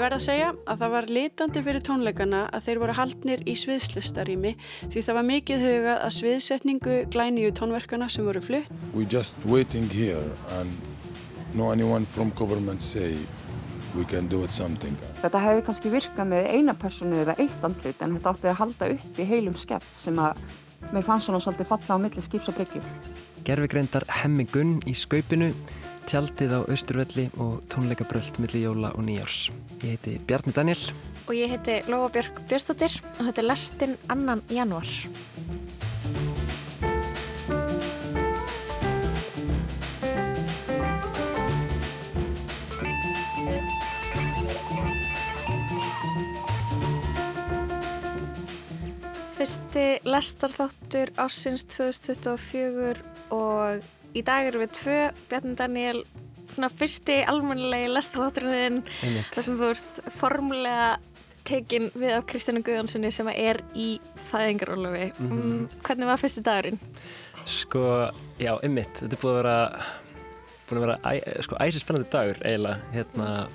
Ég verð að segja að það var litandi fyrir tónleikana að þeir voru haldnir í sviðslistarími því það var mikið hugað að sviðsetningu glæníu tónverkana sem voru flutt. We just waiting here and no anyone from government say we can do it something. Þetta hefði kannski virkað með eina personu eða eitt andlit en þetta átti að halda upp í heilum skett sem að mér fannst svona svolítið falla á milli skips og bryggju. Gerfigreindar hemmingun í skaupinu tjaldið á Östurvelli og tónleikabröld millir jóla og nýjárs. Ég heiti Bjarni Daniel. Og ég heiti Lóabjörg Björnstóttir og þetta er lastinn annan januar. Fyrsti lestarþáttur ársins 2024 og í dag eru við tvö, Bjarni Daniel, svona fyrsti almennilegi lestarþátturinn þar sem þú ert formulega tekin við af Kristjánu Guðanssoni sem er í fæðingarólufi. Mm -hmm. Hvernig var fyrsti dagurinn? Sko, já, ymmit, þetta er búin að vera, búin að vera æ, sko, æsi spennandi dagur eiginlega, hérna,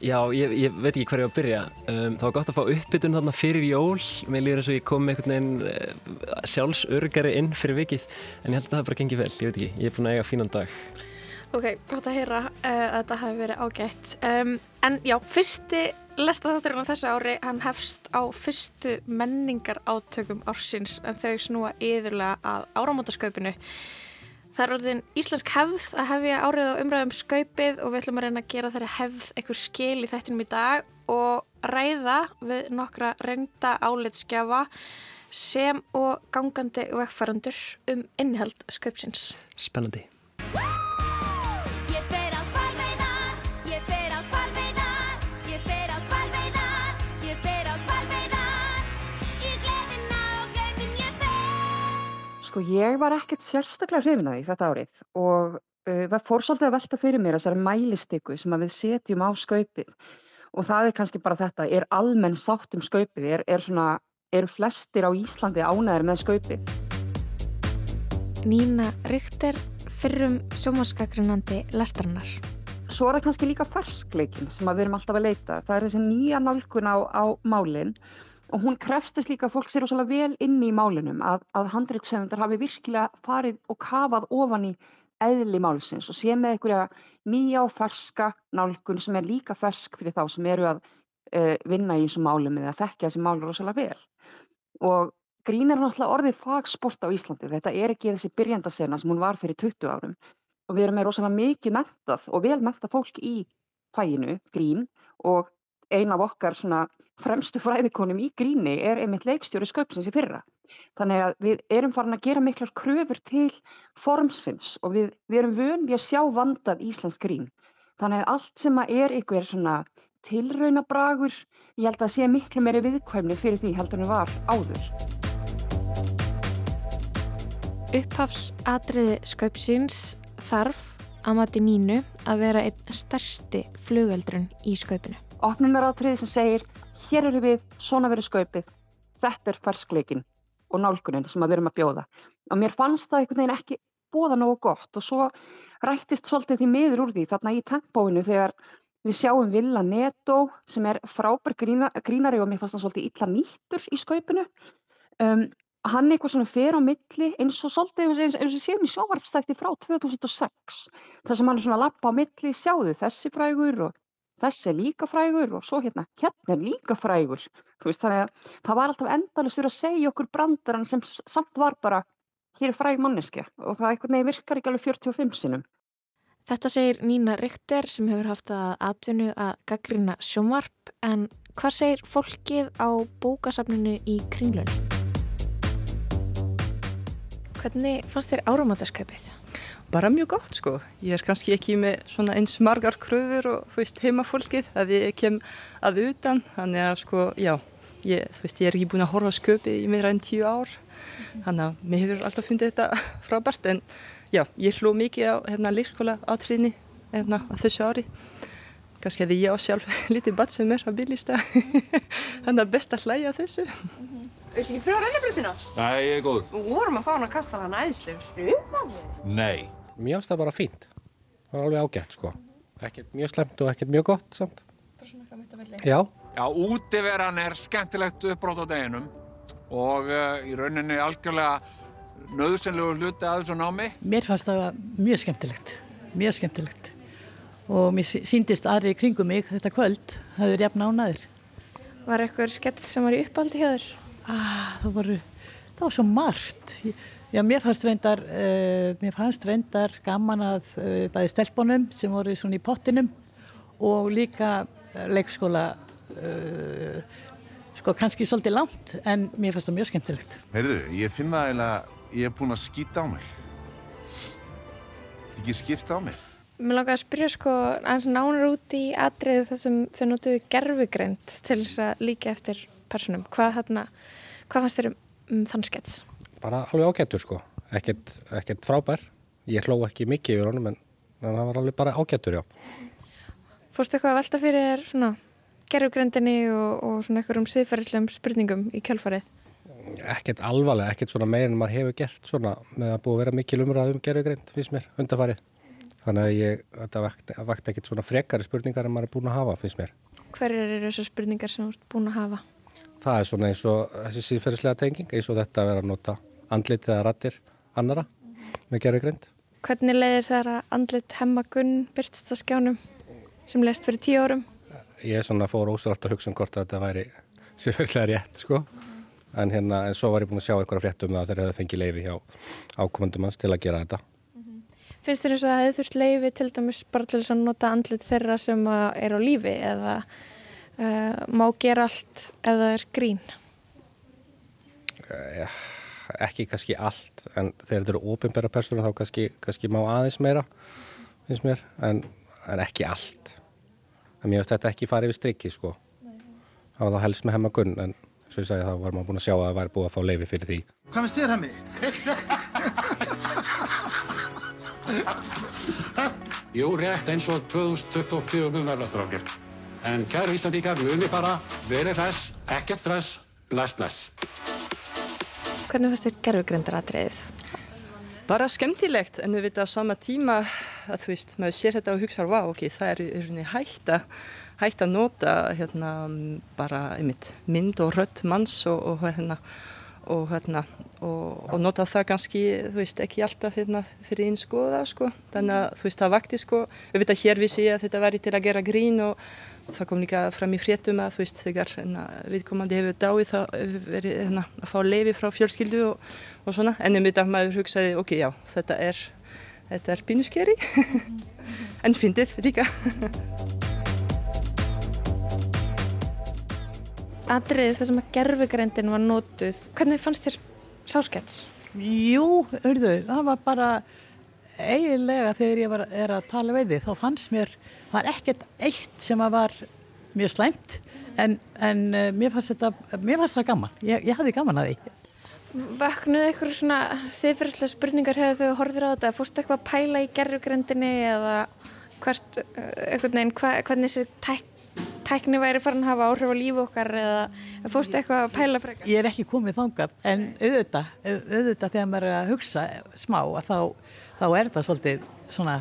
Já, ég, ég veit ekki á að byrja. Um, það var gott að fá uppbytun þarna fyrir jól. Mér líður eins og ég kom með einhvern veginn uh, sjálfsörgari inn fyrir vikið. En ég held að það bara gengið vel, ég veit ekki. Ég er búin að eiga fínan dag. Ok, gott að heyra uh, að þetta hafi verið ágætt. Um, en já, fyrsti lestaþátturinn á þessu ári, hann hefst á fyrstu menningar átökum ársins en þau snúa yðurlega að áramótasköpinu. Það er orðin íslensk hefð að hefja árið á umræðum skaupið og við ætlum að reyna að gera þeirri hefð einhver skil í þættinum í dag og ræða við nokkra reynda álitskjafa sem og gangandi vegfærandur um innihald skaupsins. Spennandi. Sko ég var ekkert sérstaklega hrifin að því þetta árið og uh, fór svolítið að velta fyrir mér þessari mælistyku sem við setjum á skaupið og það er kannski bara þetta, er almenn sátt um skaupið, er, er svona, eru flestir á Íslandi ánæðir með skaupið? Nína Ríkter, fyrrum sjómaskakrinandi lestarinnar. Svo er það kannski líka ferskleikin sem við erum alltaf að leita, það er þessi nýja nálgun á, á málinn og hún krefstist líka að fólk sér ósala vel inn í málinum að, að handreitsefundar hafi virkilega farið og kafað ofan í eðli málsins og sé með einhverja nýja og ferska nálgun sem er líka fersk fyrir þá sem eru að uh, vinna í þessum málum eða þekkja þessi mál ósala vel. Og grín er náttúrulega orðið fagsport á Íslandi, þetta er ekki þessi byrjandasena sem hún var fyrir 20 árum og við erum með rosalega mikið mentað og vel mentað fólk í fæinu, grín og ein af okkar svona fremstu fræðikonum í gríni er einmitt leikstjóri sköpsins í fyrra. Þannig að við erum farin að gera miklar kröfur til formsins og við, við erum vön við að sjá vandað Íslands grín. Þannig að allt sem að er ykkur svona tilraunabragur, ég held að sé miklu meiri viðkvæmni fyrir því heldur en var áður. Upphafsadriði sköpsins þarf að mati nínu að vera einn stærsti flugeldrun í sköpinu opnunaratriði sem segir hér eru við, svona verið skaupið, þetta er ferskleikin og nálgunin sem við erum að bjóða. Og mér fannst það einhvern veginn ekki bóða nógu gott og svo rættist svolítið því miður úr því þarna í tempóinu þegar við sjáum Villa Neto sem er frábær grína, grínari og mér fannst það svolítið illa nýttur í skaupinu. Um, hann eitthvað svona fer á milli eins og svolítið eins og séum í sjóvarpstækti frá 2006 þar sem hann er svona lappa á milli, sjáðu þessi frægur og þessi er líka frægur og svo hérna, hérna er líka frægur. Veist, þannig að það var alltaf endalustur að segja okkur brandarann sem samt var bara, hér er fræg manneski og það eitthvað nefnir virkar ekki alveg 45 sinum. Þetta segir Nína Richter sem hefur haft að atvinnu að gaggrina sjómarp en hvað segir fólkið á bókasafninu í kringlunni? Hvernig fannst þér áramáttasköpið? bara mjög gott sko. Ég er kannski ekki með svona eins margar kröfur og veist heimafólkið að ég kem að utan. Þannig að sko já, ég, veist ég er ekki búin að horfa sköpi í meira enn tíu ár. Þannig að mér hefur alltaf fundið þetta frábært. En já, ég hló mikið á hérna leikskóla átriðni hérna á þessu ári. Kannski að ég á sjálf litið badd sem er að byrjista þannig að best að hlæja þessu Viltu ekki pröfa rennabröðina? Nei, ég er góð. Við vorum að fá hann að kasta hann aðeinslega. Frumaði? Nei. Mér finnst það bara fínt. Það var alveg ágætt, sko. Ekkert mjög slemt og ekkert mjög gott samt. Já, Já, útiveran er skemmtilegt uppbrót á deginum og uh, í rauninni algjörlega nöðsynlegu hluti að þessu námi. Mér fannst það mjög skemmtilegt, mjög skemmtilegt og mér sí- sýndist aðri í kringum mig þetta kvöld, það er jafn ánaðir. Var eitthvað skets sem var í uppáldi hjá þér? Ah, það voru, það var svo margt. Já, mér fannst reyndar, uh, mér fannst reyndar gaman að uh, bæði stelpunum sem voru svona í pottinum og líka leikskóla, uh, sko kannski svolítið langt en mér fannst það mjög skemmtilegt. Heyrðu, ég finn það eiginlega, ég er búinn að skýta á mig. Ekki skipta á mig. Mér langar að spyrja sko aðeins nánar út í atriðu þar sem þau notuðu gerfugreind til þess að líka eftir personum. Hvað, hérna, hvað fannst þér um, um þann skets? bara alveg ágættur sko, ekkert, ekkert frábær. Ég hló ekki mikið yfir honum en, en það var alveg bara ágættur, já. Fórstu eitthvað að velta fyrir svona gerfugrindinni og, og svona eitthvað um siðferðislegum spurningum í kjölfarið? Ekkert alvarlega, ekkert svona meir en maður hefur gert svona með að búið að vera mikil umræð um gerfugreind, finnst mér, undarfarið. Þannig að ég, þetta vakt, vakt ekkert svona frekari spurningar en maður er búin að hafa, finnst mér. Hverjar eru þessar spurningar sem þú ert búin að hafa? Það er svona eins og þessi síðferðislega tenging, eins og þetta að vera að nota andlitið eða rattir annara með gerfugreind. Hvernig leiðir þær að andlit hemma Gunn byrtst á skjánum sem leist fyrir tíu árum? Ég svona fór ósrætt að hugsa um hvort að þetta væri síðferðislega rétt, sko. En hérna, en svo var ég búin að sjá einhverja frétt um það þegar hefur fengið leifi hjá ákomandum hans til að gera þetta. Finnst þér eins og það hefði þurft leifi til dæmis bara til að nota andlit þeirra sem að er á lífi eða uh, má gera allt ef það er grín? Eh, ekki kannski allt, en þegar þetta eru óbyrnbæra personur þá kannski, kannski má aðeins meira, finnst mér, en, en ekki allt. En mér finnst þetta ekki farið við strikki, sko. Það var það helst með hemma gunn, en og ég sagði þá var maður búin að sjá að það væri búið að fá leifi fyrir því. Hvað finnst þér, Hemmi? Jú, rétt eins og 2024 mun verðastrákir. En kæru Íslandíkar, muni bara, verið hress, ekkert stress, bless, bless. Hvernig fannst þér gerfugrindaratriðið? Bara skemmtilegt en við veitum að sama tíma að þú veist, maður sér þetta og hugsa vá, ok, það er rauninni hægt að hægt að nota hérna bara einmitt mynd og rödd manns og, og hérna og hérna og, og nota það kannski, þú veist, ekki alltaf hérna fyrir einskoða, sko þannig að þú veist, það vakti, sko við veitum að hér við séum að þetta væri til að gera grín og það kom líka fram í fréttum að þú veist, þegar hérna, viðkomandi hefur dáið það hefur verið hérna, að fá leifi frá fjölskyldu og, og svona, en um þetta maður hugsaði, ok, já, þetta er þetta er pínuskeri en fyndið líka. Þar sem að gerfugrindin var notuð, hvernig fannst þér sáskets? Jú, hörðu, það var bara eiginlega þegar ég var, er að tala við þið, þá fannst mér, var ekkert eitt sem að var mjög slæmt, en, en uh, mér fannst þetta, mér fannst það gaman, ég, ég hafði gaman að því. Vaknuðu eitthvað svona siðferðslega spurningar hefur þau horfður á þetta, fórstu eitthvað að pæla í gerfugrindinni eða hvert, einhvern veginn, hva, hvernig þessi tæk, tækni væri farin að hafa áhrif á lífu okkar eða fórstu eitthvað að pæla frekar? Ég er ekki komið þangað, en auðvitað, auðvitað þegar maður er að hugsa smá, að þá, þá er þetta svolítið svona,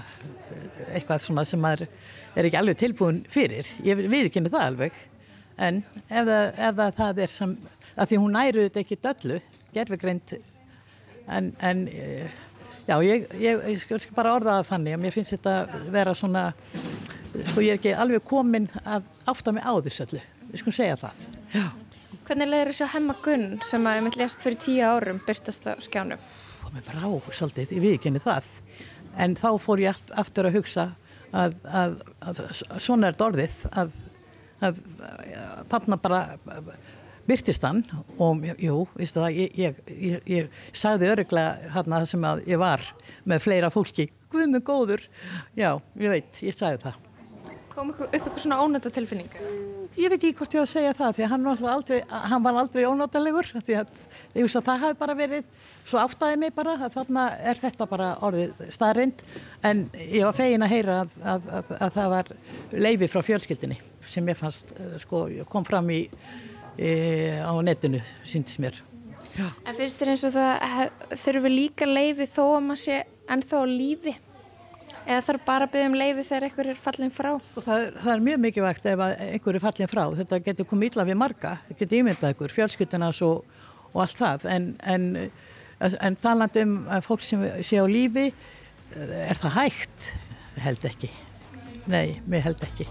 eitthvað svona sem maður er ekki alveg tilbúin fyrir. Ég viðkynni það alveg, en ef það, ef það, það er sem, að því hún næru þetta ekki döllu, gerfugreind, en, en já, ég, ég, ég skal bara orða það þannig að mér finnst þetta vera svona, sko ég er ekki alveg komin að átta mig á þessu öllu, við skulum segja það. Já. Hvernig leiðir þessu að hemma Gunn sem að ég mitt lést fyrir tíu árum byrtast á skjánum? Og mér brá svolítið, ég viðkynni það. En þá fór ég aftur að hugsa að, að, að svona er þetta orðið, að, að þarna bara byrtist hann og jú, vistu það, ég, ég, ég, ég sagði öruglega þarna sem að ég var með fleira fólki, guð mig góður, já, ég veit, ég sagði það. Kom upp eitthvað svona ónöta tilfinning? Ég veit ekki hvort ég á að segja það því að hann var aldrei, hann var aldrei ónótalegur því að ég veist að það hafi bara verið svo áftæðið mig bara að þarna er þetta bara orðið staðrind en ég var fegin að heyra að, að, að, að það var leifi frá fjölskyldinni sem ég fannst sko, kom fram í e, á netinu, síndist mér. Já. En finnst þér eins og það þurfi líka leifi þó að maður sé ennþá á lífi? Eða þarf bara að byggja um leifi þegar einhver er fallin frá? Og það, það er mjög mikilvægt ef einhver er fallin frá. Þetta getur komið illa við marga, þetta getur ímyndað ykkur, fjölskyttunas og, og allt það. En, en, en talandi um fólk sem sé á lífi, er það hægt? Held ekki. Nei, mér held ekki.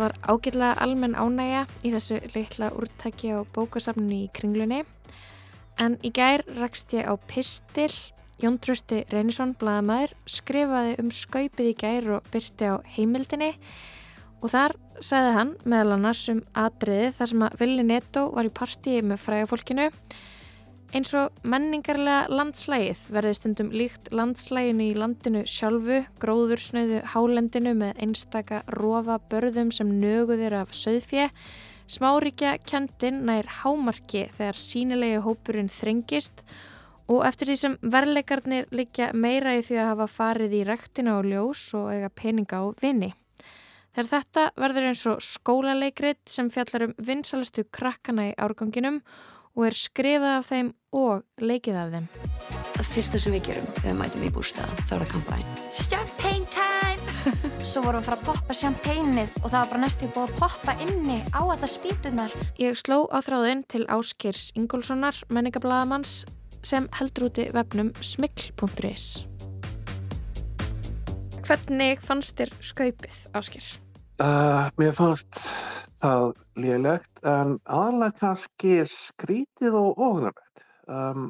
Það var ágætlega almenn ánægja í þessu litla úrtaki á bókasafninu í kringlunni. En í gær rakst ég á Pistil. Jón Trösti Reynisson, blaðamæður, skrifaði um skaupið í gær og byrti á heimildinni. Og þar sagði hann meðal annars um atriði þar sem að Vili Netto var í partíi með frægafólkinu. Eins og menningarlega landslægið verði stundum líkt landslæginu í landinu sjálfu, gróðursnöðu hálendinu með einstaka rofa börðum sem nöguðir af söðfje, smáríkja kendin nær hámarki þegar sínilegi hópurinn þrengist og eftir því sem verleikarnir liggja meira í því að hafa farið í rektina og ljós og eiga peninga á vini. Þegar þetta verður eins og skólaleikrið sem fjallar um vinsalastu krakkana í árganginum og er skrifað af þeim og leikið af þeim. Það fyrsta sem við gerum þegar við mætum í bústæðan, þá er það kampæn. Champagne time! Svo vorum við að fara að poppa champagneið og það var bara næstu búið að poppa inni á alla spýtunar. Ég sló á þráðinn til Áskirs Ingólfssonar, menningablaðamanns, sem heldur úti vefnum smikl.is. Hvernig fannst þér skaupið, Áskir? Uh, mér fannst það lélegt en aðalega kannski skrítið og óhugnarlegt. Um,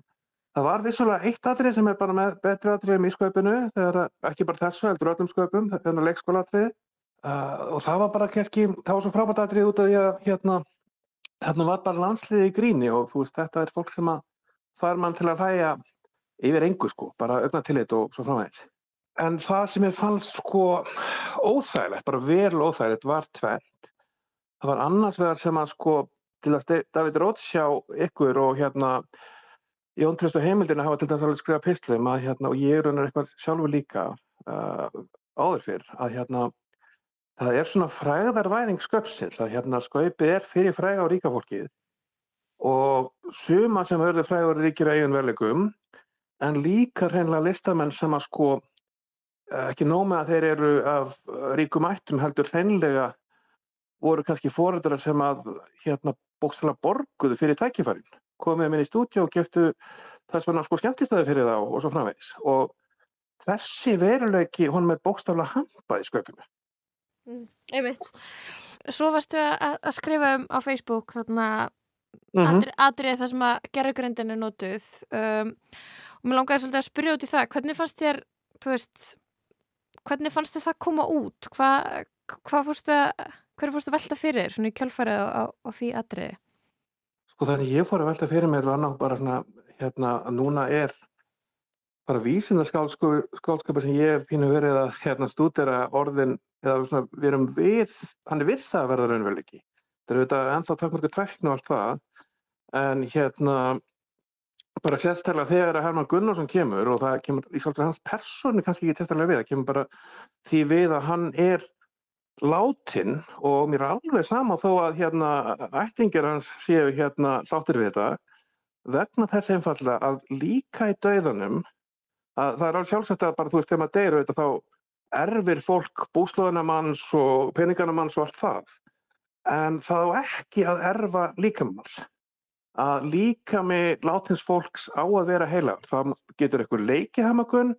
það var vissulega eitt atrið sem er bara með betri atriðum í skaupinu, þegar ekki bara þessu, heldur öllum skaupum, en að leikskóla atrið. Uh, og það var bara kannski, það var svo frábært atrið út af því að hérna, hérna var bara landsliði í gríni og þú veist, þetta er fólk sem að fær mann til að hræja yfir engu sko, bara augna tillit og svo framvegis. En það sem ég fannst sko óþægilegt, bara vel óþægilegt, var tvennt. Það var annars vegar sem að sko, til að David Roth sjá ykkur og hérna Jón Trist og heimildina hafa til dæmis alveg skrifað pislum að hérna, og ég er raunar eitthvað sjálfur líka uh, áður fyrr, að hérna það er svona frægðarvæðing sköpsins, að hérna skaupið er fyrir fræga og ríka fólkið og suma sem verður frægur ríkir á eigin verlegum en líka hreinlega listamenn sem að sko eh, ekki nóg með að þeir eru af ríkum ættum heldur hreinlega voru kannski foreldrar sem að hérna bókstala borguðu fyrir tækifærin komið þeim inn í stúdíu og geftu þess vegna sko skemmtistæði fyrir þá og svo framvegis. Og þessi veruleiki hún með bókstala hampað í sköpinu Mm, einmitt. Svo varstu að, að skrifa um á Facebook þarna Mhm. atri, atrið það sem að gerðugrindin er notuð. Um, og mér langaði svolítið að spyrja út í það hvernig fannst þér, veist hvernig fannst þér það koma út? Hvað hva fórstu að hverju fórstu að velta fyrir svona í kjálfarið á, á, á því atriði Sko það sem ég fór að velta fyrir mér var ná bara svona hérna að núna er bara vísindaskálskapur sem ég pínu verið að hérna stúdera orðin eða svona við erum við, hann er við það að verða raunveruleiki. Það eru auðvitað ennþá takkmörgu tæknu og allt það en hérna bara sérstaklega þegar að Herman Gunnarsson kemur og það kemur í svolítið hans persónu kannski ekki sérstaklega við, það kemur bara því við að hann er látin og mér er alveg sama þó að hérna ættingir hans séu hérna sáttir við þetta vegna þess einfallega að líka í dauðanum að það er alveg sjálfsagt að bara þú veist þegar maður deyr auðvitað þá erfir fólk búslóðinamanns og peninganamanns og allt það en það á ekki að erfa líkamanns að líkami látins fólks á að vera heilagur. Það getur eitthvað leikið hamagun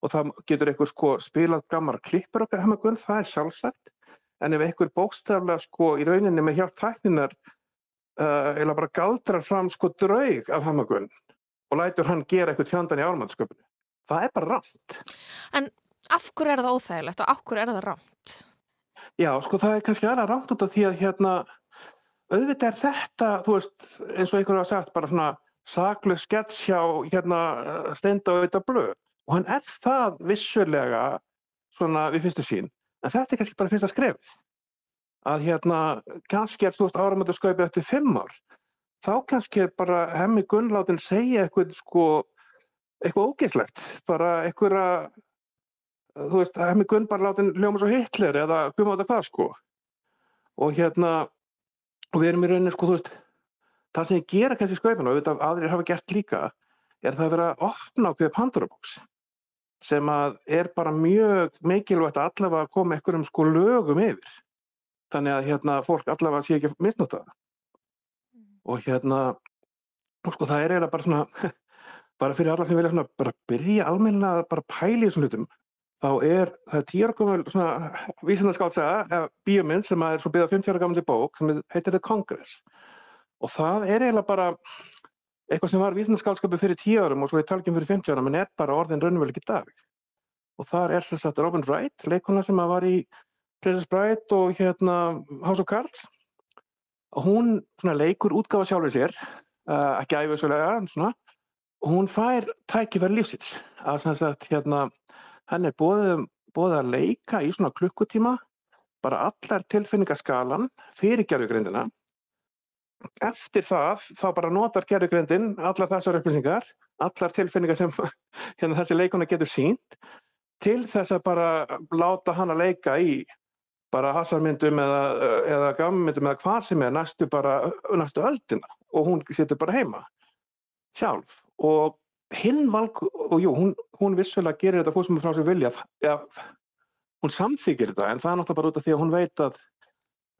og það getur eitthvað sko spilað gammar klippur okkar hamagun, það er sjálfsagt. En ef eitthvað bókstaflega sko í rauninni með hjálp tækninar uh, eða bara galdrar fram sko draug af hamagun og lætur hann gera eitthvað tjandan í ármannsköpunni, það er bara rámt. En af hverju er það óþægilegt og af hverju er það rámt? Já, sko það er kannski aðra rámt út af því að hérna auðvitað er þetta, þú veist, eins og einhver hafa sagt, bara svona saklega skets hjá hérna steinda og þetta blöð. Og hann er það vissulega svona við fyrstu sín. En þetta er kannski bara fyrsta skrefið. Að hérna, kannski er þú veist áramöndu skaupið eftir fimm ár. Þá kannski er bara hemmi Gunnláttinn segja eitthvað sko, eitthvað ógeðslegt. Bara eitthvað, þú veist, hemmi Gunn bara láttinn ljóma svo Hitler eða maður þetta hvað sko. Og hérna, og við erum í rauninni sko, þú veist, það sem ég gera kannski skaupinu og auðvitað aðrir hafa gert líka er það að vera að opna ákveðið Pandora-bóks sem að er bara mjög mikilvægt að allavega koma einhverjum sko lögum yfir. Þannig að hérna fólk allavega sé ekki að misnota það og hérna og sko það er eiginlega bara svona bara fyrir alla sem vilja svona bara byrja almennilega að bara pæla í þessum hlutum þá er það gömul svona vísindaskálsaga eða bíómynd sem er svo byggða 50 ára gamli bók sem heitir The Congress. Og það er eiginlega bara eitthvað sem var vísindaskálskapu fyrir 10 árum og svo í talgjum fyrir 50 árum en er bara orðin raunveruleik í dag. Og þar er sem sagt Robin Wright leikona sem var í Princess Bride og hérna House of Cards. Og hún svona leikur útgáfa sjálfur sér uh, ekki svona. Og hún fær tækifæri lífsins. Að sem sagt hérna henn er bóðið, bóðið að leika í svona klukkutíma bara allar tilfinningaskalan fyrir gerðugrindina eftir það þá bara notar gerðugrindin allar þessar upplýsingar allar tilfinningar sem hérna, þessi leikona getur sínt til þess að bara láta hana leika í bara hasarmyndum eða, eða gammyndum eða hvað sem er næstu bara næstu öldina. Og hún setur bara heima sjálf. Og hinn valg og jú, hún, hún vissulega gerir þetta er frá sig vilja ja, hún samþykir þetta en það er náttúrulega bara út af því að hún veit að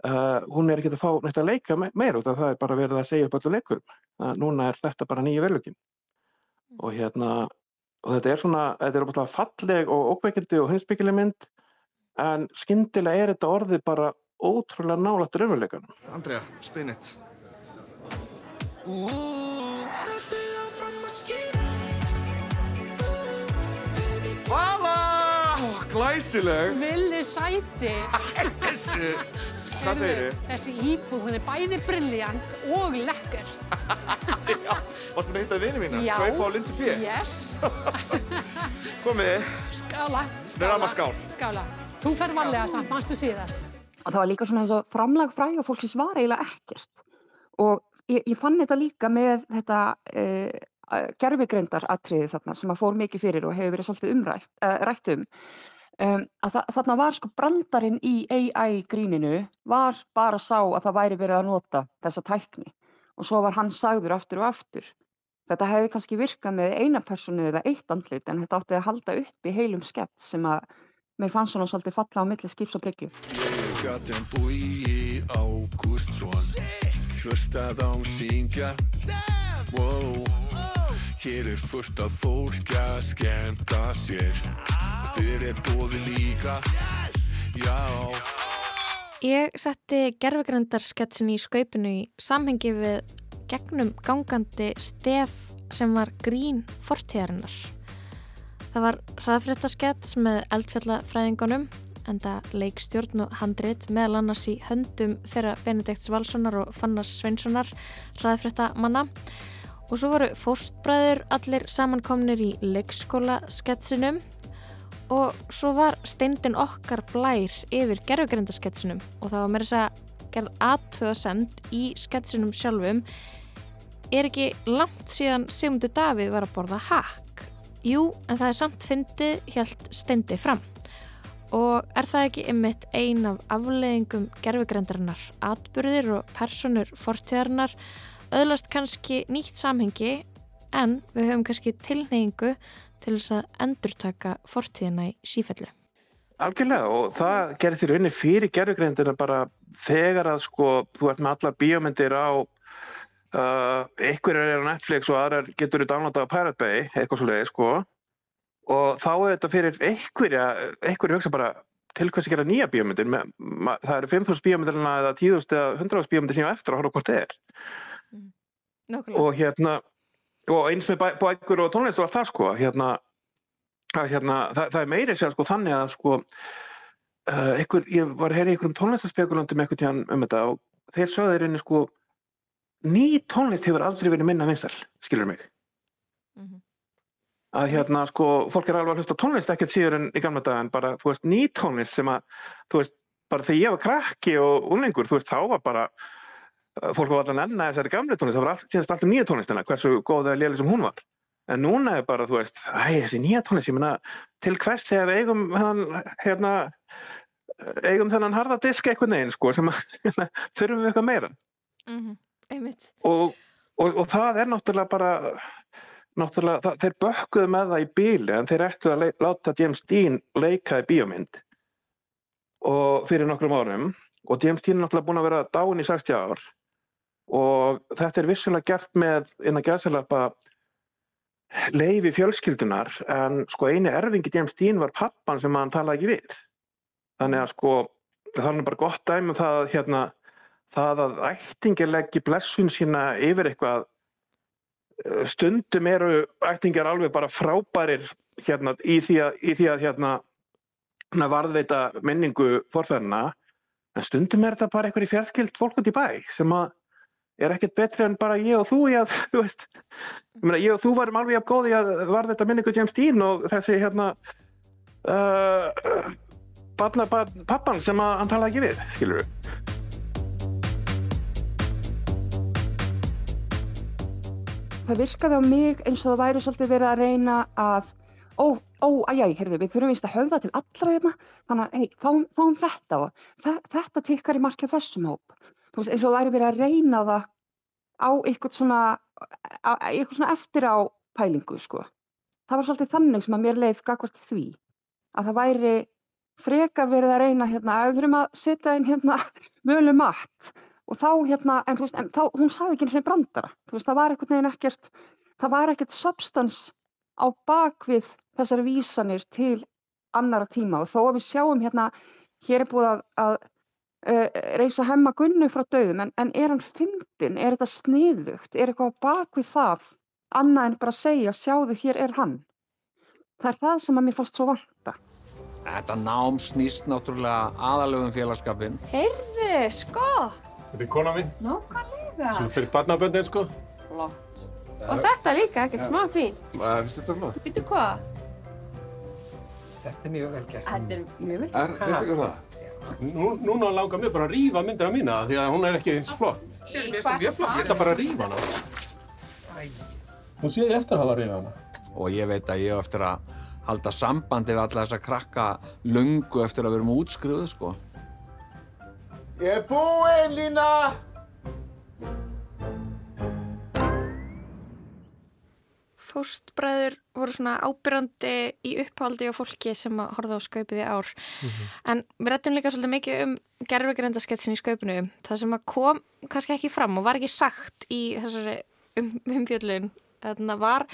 uh, hún er ekki að fá neitt að leika me meira út af það er bara verið að segja upp öllu leikurum uh, núna er þetta bara nýja velugin og hérna og þetta er svona, þetta er bara falleg og ókveikindi og hinsbyggileg mynd en skyndilega er þetta orðið bara ótrúlega nálægt raunveruleikanum. Andrea, spin it. Hvaða? Glæsileg. Villi sæti. Þessi, hvað segir þið? Þessi íbúð, hún er bæði brilljant og lekker. Já, varst mér að hitta vini mína? Já. Kaupa á Lindu P. Yes. Komið. Skála. Erum að skál. Skála. Þú fer varlega samt, mannstu síðast. Og það var líka svona eins og framlag fræga fólksins var eiginlega ekkert. Og ég, ég fann þetta líka með þetta uh, gerfigreindaratriði þarna sem að fór mikið fyrir og hefur verið svolítið umrætt, uh, um. Um, að þa þarna var sko brandarinn í AI gríninu var bara sá að það væri verið að nota þessa tækni og svo var hann sagður aftur og aftur. Þetta hefði kannski virkað með eina personu eða eitt andlit en þetta átti að halda upp í heilum skett sem að mér fannst svona svolítið falla á milli skips og bryggju. Ég gat en búi Ágústsson Hlustað á syngja wow. Hér er fullt af fólk að skemmta sér Þér er bóði líka. Já. Ég setti gerfegrandarsketsin í skaupinu í samhengi við gegnum gangandi stef sem var grín fortíðarinnar. Það var hraðfréttaskets með eldfjallafræðingunum enda leikstjórn og handrit meðal annars í höndum þeirra Benedikts Valssonar og Fannars Sveinssonar hraðfréttamanna. Og svo voru fóstbræður allir samankomnir í leikskóla sketsinum og svo var steindin okkar blær yfir gerfugrindaskettsinum og það var mér þess að gerð aðtöðasemd í sketsinum sjálfum. Er ekki langt síðan Sigmundur Davíð var að borða hakk. Jú, en það er samt fyndið helt steindi fram. Og er það ekki ymmit ein af afleðingum gerfugrendarinnar, atbyrðir og personur fortíðarinnar öðlast kannski nýtt samhengi en við höfum kannski tilneyingu til þess að endurtaka fortíðina í sífellu. Algjörlega og það gerir því rauninni fyrir gerðugreindina bara þegar að sko þú ert með allar bíómyndir á uh, einhverjar er á Netflix og aðrar getur þú downloadað á Pirate Bay eitthvað svo leiði sko og þá er þetta fyrir einhverja, einhverja hugsa bara til hvers að gera nýja bíómyndir með, það eru 5.000 bíómyndirna eða 10.000 eða 100.000 bíómyndir sem ég á eftir að horfa hvort það er Nákvæmlega. og hérna og eins með bæ- bækur og tónlist og allt það sko hérna, að, hérna það, það er meiri sér sko þannig að sko uh, einhver, ég var að heyra í einhverjum tónlistaspekulandum einhvern tíðan um þetta og þeir sögðu þeir inni sko ný tónlist hefur aldrei verið minna vinsal skilur mig. Að hérna sko fólk er alveg að hlusta tónlist ekkert síður en í gamla dag en bara þú veist ný tónlist sem að þú veist bara þegar ég var krakki og unlingur þú veist þá var bara fólk var allan enna þessari gamle tónlist það var allt, síðast alltaf nýja tónlistina hversu góð eða léli sem hún var. En núna er bara þú veist æ, þessi nýja tónlist ég meina til hvers þegar við eigum hérna, hérna eigum þennan harða disk eitthvað neginn sko sem að þurfum við eitthvað meira? Mm -hmm. Og og, og það er náttúrulega bara náttúrulega, það, þeir bökkuðu með það í bíli en þeir ættu að láta James Dean leika í bíómynd. Og fyrir nokkrum árum og James Dean er náttúrulega búin að vera dáin í 60 ár og þetta er vissulega gert með innan gæðsalapa leifi fjölskyldunar en sko eini erfingi James Dean var pappan sem hann talaði ekki við. Þannig að sko það er bara gott dæmi um það að hérna það að ættingir leggji blessun sína yfir eitthvað eh, stundum eru ættingjar alveg bara frábærir hérna í því að, í því að hérna varðveita minningu forfæðina en stundum er þetta bara eitthvað í fjárskild fólk út í bæ sem að er ekkert betri en bara ég og þú í að, þú veist, ég, meina, ég og þú varum alveg jafn góði að varðveita minningu James Dean og þessi hérna uh, barna, barn, pappan sem að hann tala ekki við, skilur við. það virkaði á mig eins og það væri svolítið verið að reyna að ó, ó, æjæ, heyrðu, við þurfum vist að höfða til allra hérna, þannig að, hei, fáum, fáum þetta og þe þetta tikkar í markja þessum hóp. Þú veist, eins og væri verið að reyna það á eitthvað svona, á, eitthvað svona eftir á pælingu, sko. Það var svolítið þannig sem að mér leið gagvart því, að það væri frekar verið að reyna hérna, að við þurfum að setja inn hérna mölu mat og þá hérna, en þú veist, en þá, hún sagði ekki eins og brandara, þú veist, það var einhvern veginn ekkert, það var ekkert substans á bakvið þessar vísanir til annara tíma og þó að við sjáum hérna, hér er búið að, að reysa hemma gunnu frá döðum, en, en er hann fyndin, er þetta sniðugt, er eitthvað á bakvið það, annað en bara segja, sjáðu, hér er hann. Það er það sem að mér fannst svo vanta. Þetta nám snýst náttúrulega aðalöfum félagskapin. Heyrðu, sko. Þetta er kona mín, Nákvæmlega. sem fyrir barnaböndin sko. Flott. Og þetta líka, ekkert smá fín. Hvað finnst þetta flott? Býtu hvað? Þetta er mjög vel gert. Þetta er mjög vel. Er, veistu hvað það? Nú, núna langar mér bara að rífa myndina mína því að hún er ekki eins flott. Sérðu, mér finnst hún mjög flott. Ég ætla bara að rífa hana. Nú sé ég eftir að hafa að rífa hana. Og ég veit að ég á eftir að halda sambandi við alla þessa krakka lungu eftir að við erum útskrifuð, sko. Ég er búinn, Lína! Fóstbræður voru svona ábyrrandi í upphaldi á fólki sem að horfa á skaupið í ár. En við rættum líka svolítið mikið um gerfugreindasketsin í skaupinu. Það sem að kom kannski ekki fram og var ekki sagt í þessari um, umfjöllun. Þannig að var,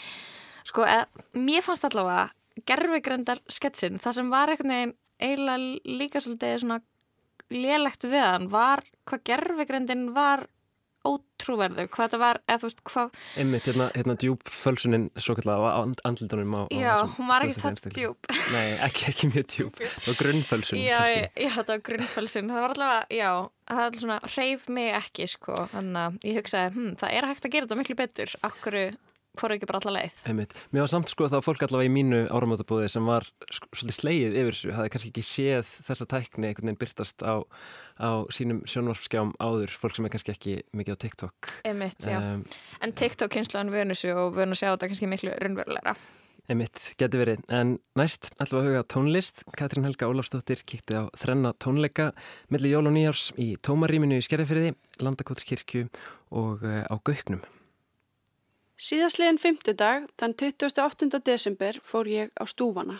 sko, eð, mér fannst allavega gerfugreindarsketsin, það sem var eiginlega líka svolítið svona lélegt við hann var hvað gerfugreindin var ótrúverðu, hvað þetta var eða þú veist hvað Einmitt, hérna, hérna djúb fölsunin svo kallega á and, andlindunum á, á Já, þessum hún var ekki það djúp. Nei, ekki, ekki mjög djúb Það var grunnfölsun Já, ég, já, þetta var grunnfölsun. Það var allavega, já, það var svona hreyf mig ekki, sko, þannig að ég hugsaði hm, það er hægt að gera þetta miklu betur. Okkur fóru ekki bara alla leið Einmitt. Mér var samt sko að það var fólk allavega í mínu áramótabúði sem var sko, svolítið slegið yfir þessu, hafði kannski ekki séð þessa tækni einhvern veginn byrtast á, á sínum sjónvarpskjám áður, fólk sem er kannski ekki mikið á TikTok. Einmitt. Um, en TikTok kynsluðan vönu sig og vönu sjá þetta kannski miklu raunverulegra Einmitt, geti verið. En næst ætlum við að huga tónlist. Katrín Helga Ólafsdóttir kíkti á þrenna tónleika millir jól og nýjárs í tómaríminu í Skerjafyrði, Landakotskirkju og uh, á Gauknum. Síðastliðin fymtudag, þann 28. desember, fór ég á stúfana.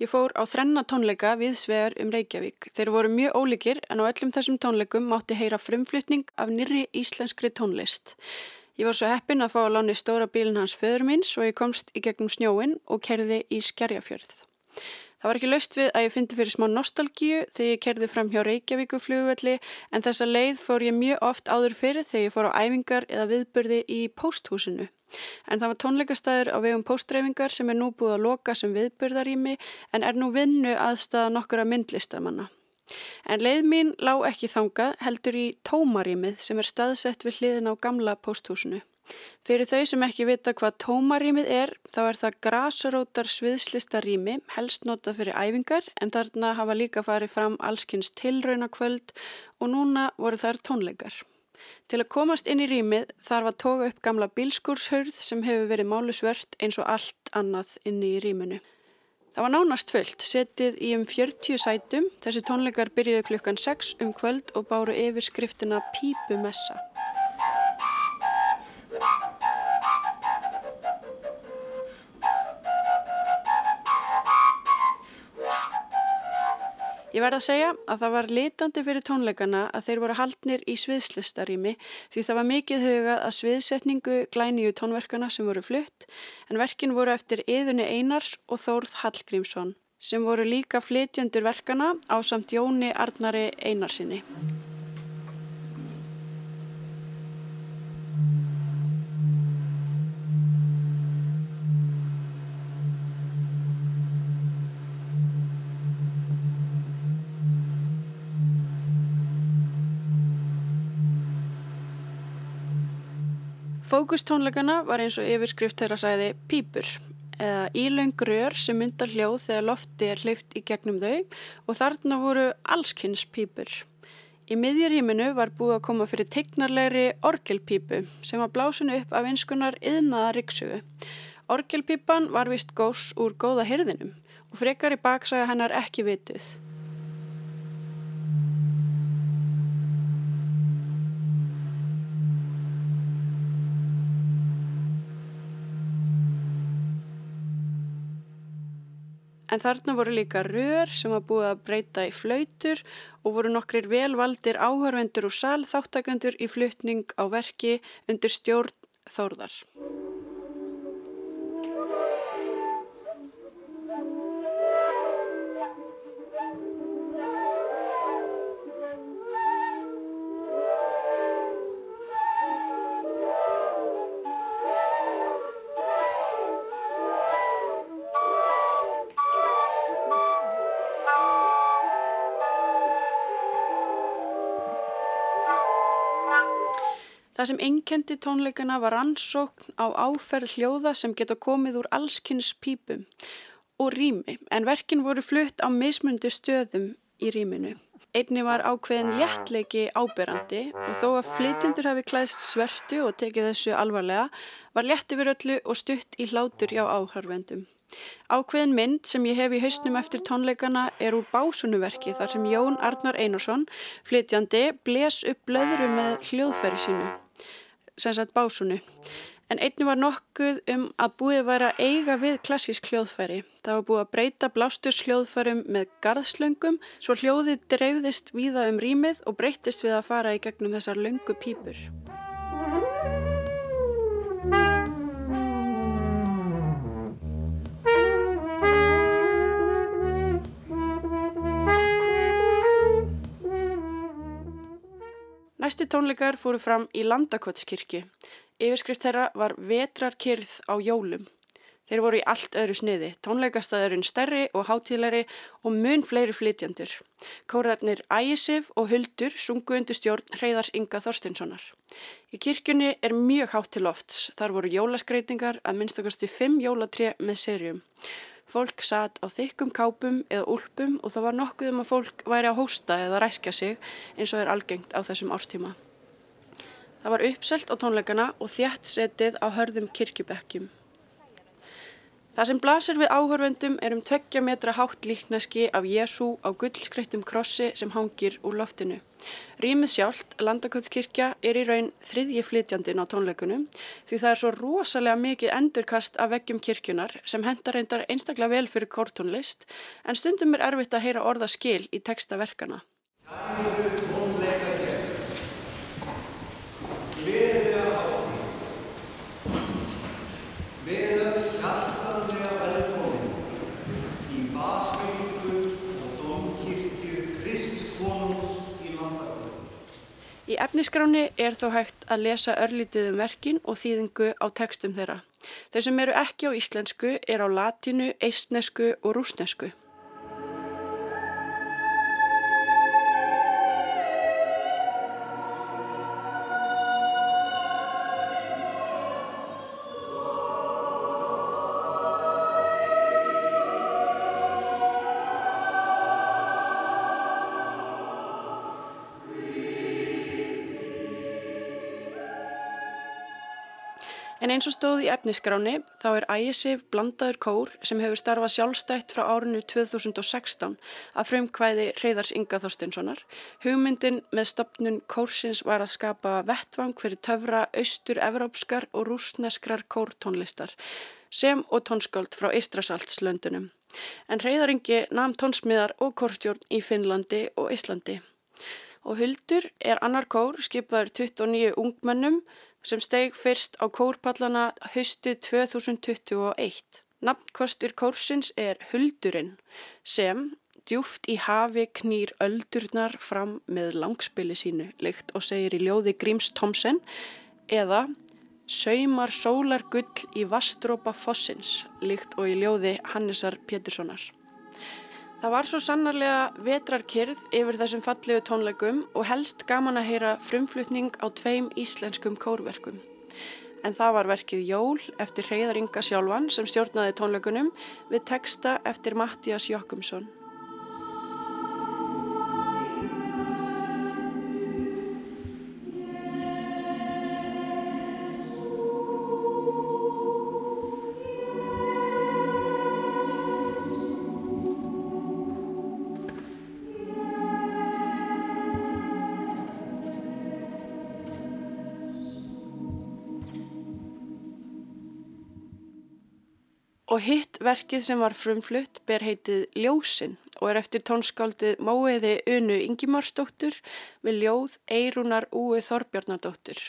Ég fór á þrenna tónleika við svegar um Reykjavík. Þeir voru mjög ólíkir en á öllum þessum tónleikum mátti heyra frumflutning af nýri íslenskri tónlist. Ég var svo heppin að fá að láni stóra bílinn hans föður minns og ég komst í gegnum snjóin og kerði í Skerjafjörð. Það var ekki laust við að ég fyndi fyrir smá nostalgíu þegar ég kerði fram hjá Reykjavíku flugvelli en þessa leið fór ég mjög oft áður fyrir þegar ég fór á æfingar eða viðburði í pósthúsinu. En það var tónleikastæður á vegum póstreifingar sem er nú búið að loka sem viðburðarými en er nú vinnu aðstæða nokkura myndlistamanna. En leið mín lá ekki þangað heldur í tómarýmið sem er staðsett við hliðin á gamla pósthúsinu. Fyrir þau sem ekki vita hvað tómarýmið er, þá er það grasarótar sviðslistarými, helst notað fyrir æfingar, en þarna hafa líka farið fram allskynns tilraunakvöld og núna voru þar tónleikar. Til að komast inn í rýmið þarf að toga upp gamla bílskúrshörð sem hefur verið málusvört eins og allt annað inni í rýminu. Það var nánast fullt, setið í um 40 sætum, þessi tónleikar byrjuðu klukkan 6 um kvöld og báru yfir skriftina Pípumessa. Ég verð að segja að það var litandi fyrir tónleikana að þeir voru haldnir í sviðslistarími því það var mikið hugað að sviðsetningu glæniu tónverkana sem voru flutt en verkin voru eftir Eðunni Einars og Þórð Hallgrímsson sem voru líka flytjendur verkana á samt Jóni Arnari Einarsinni. Fókustónleikana var eins og yfirskrift þeirra sæði pípur eða ílaung rör sem myndar hljóð þegar lofti er hleyft í gegnum þau og þarna voru allskynns pípur. Í miðjuríminu var búið að koma fyrir tegnarlegri orgelpípu sem var blásun upp af einskunar yðnaða riksugu. Orgelpípan var vist gós úr góða hirðinum og frekar í baksaga hennar ekki vituð. En þarna voru líka rör sem var búið að breyta í flautur og voru nokkrir velvaldir áhörvendur og sal þáttakandur í fluttning á verki undir stjórn Þórðar. Það sem einkendi tónleikana var ansókn á áferð hljóða sem geta komið úr allskynns pípum og rými en verkin voru flutt á mismundi stöðum í rýminu. Einni var ákveðin léttleiki áberandi og þó að flytjendur hafi klæðst svertu og tekið þessu alvarlega var létti við öllu og stutt í hlátur hjá áhörvendum. Ákveðin mynd sem ég hef í hausnum eftir tónleikana er úr básunuverki þar sem Jón Arnar Einarsson, flytjandi, bles upp blöðru með hljóðferði sínu sagt básunu. En einni var nokkuð um að búið væri að eiga við klassísk hljóðfæri. Það var búið að breyta blástus hljóðfærum með garðslöngum svo hljóðið dreifðist víða um rýmið og breytist við að fara í gegnum þessar löngu pípur. Næstu tónleikar fóru fram í Landakotskirkju. Yfirskrift þeirra var Vetrarkyrð á jólum. Þeir voru í allt öðru sniði, tónleikastæðurinn stærri og hátíðleiri og mun fleiri flytjandur. Kórarnir Ægisif og Huldur sungu undir stjórn Hreyðars Inga Þorstinssonar. Í kirkjunni er mjög hátt til lofts. Þar voru jólaskreitingar að minnstakosti fimm jólatré með serjum. Fólk satt á þykkum kápum eða úlpum og það var nokkuð um að fólk væri að hósta eða ræskja sig eins og er algengt á þessum árstíma. Það var uppselt á tónleikana og þjætt setið á hörðum kirkjubekkjum. Það sem blasir við áhörvendum er um tveggja metra hátt líkneski af Jésu á gullskreittum krossi sem hangir úr loftinu. Rýmið sjálft, Landakotskirkja, er í raun þriðji flytjandin á tónleikunum því það er svo rosalega mikið endurkast af veggjum kirkjunar sem hendar reyndar einstaklega vel fyrir kortónlist en stundum er erfitt að heyra orða skil í textaverkana. Efniskráni er þó hægt að lesa örlítið um verkin og þýðingu á tekstum þeirra. Þau sem eru ekki á íslensku er á latinu, eistnesku og rúsnesku. Stóð í efniskráni þá er Ægisif blandaður kór sem hefur starfað sjálfstætt frá árinu 2016 að frumkvæði Reyðars Inga Þorstinssonar. Hugmyndin með stopnun kórsins var að skapa vettvang fyrir töfra austur-evrópskar og rúsneskrar kórtónlistar sem og tónskáld frá Eistrasaltslöndunum. En Reyðaringi namn tónsmiðar og kórstjórn í Finnlandi og Íslandi. Og Huldur er annar kór skipaður 29 ungmennum sem steg fyrst á kórpallana haustu 2021. Nafnkostur kórsins er Huldurinn sem djúft í hafi knýr öldurnar fram með langspili sínu, leikt og segir í ljóði Gríms Tomsen eða Saumar sólar gull í vastrópa fossins, líkt og í ljóði Hannesar Péturssonar. Það var svo sannarlega vetrarkyrð yfir þessum fallegu tónleikum og helst gaman að heyra frumflutning á tveim íslenskum kórverkum. En það var verkið Jól eftir Hreyðar Inga sjálfan sem stjórnaði tónleikunum við texta eftir Mattias Jokkumsson. Og hitt verkið sem var frumflutt ber heitið Ljósin og er eftir tónskáldið Móiði Unu Ingimarsdóttur við ljóð Eirúnar Úi Þorbjarnadóttur.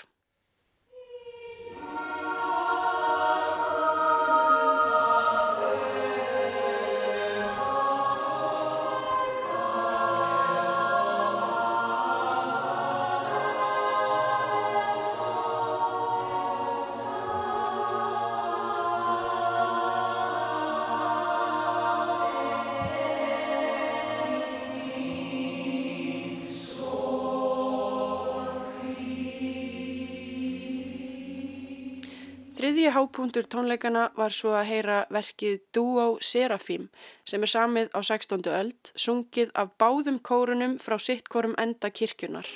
Þriðji hápunktur tónleikana var svo að heyra verkið Duo Serafím sem er samið á 16. öld, sungið af báðum kórunum frá sittkorum enda kirkjunar.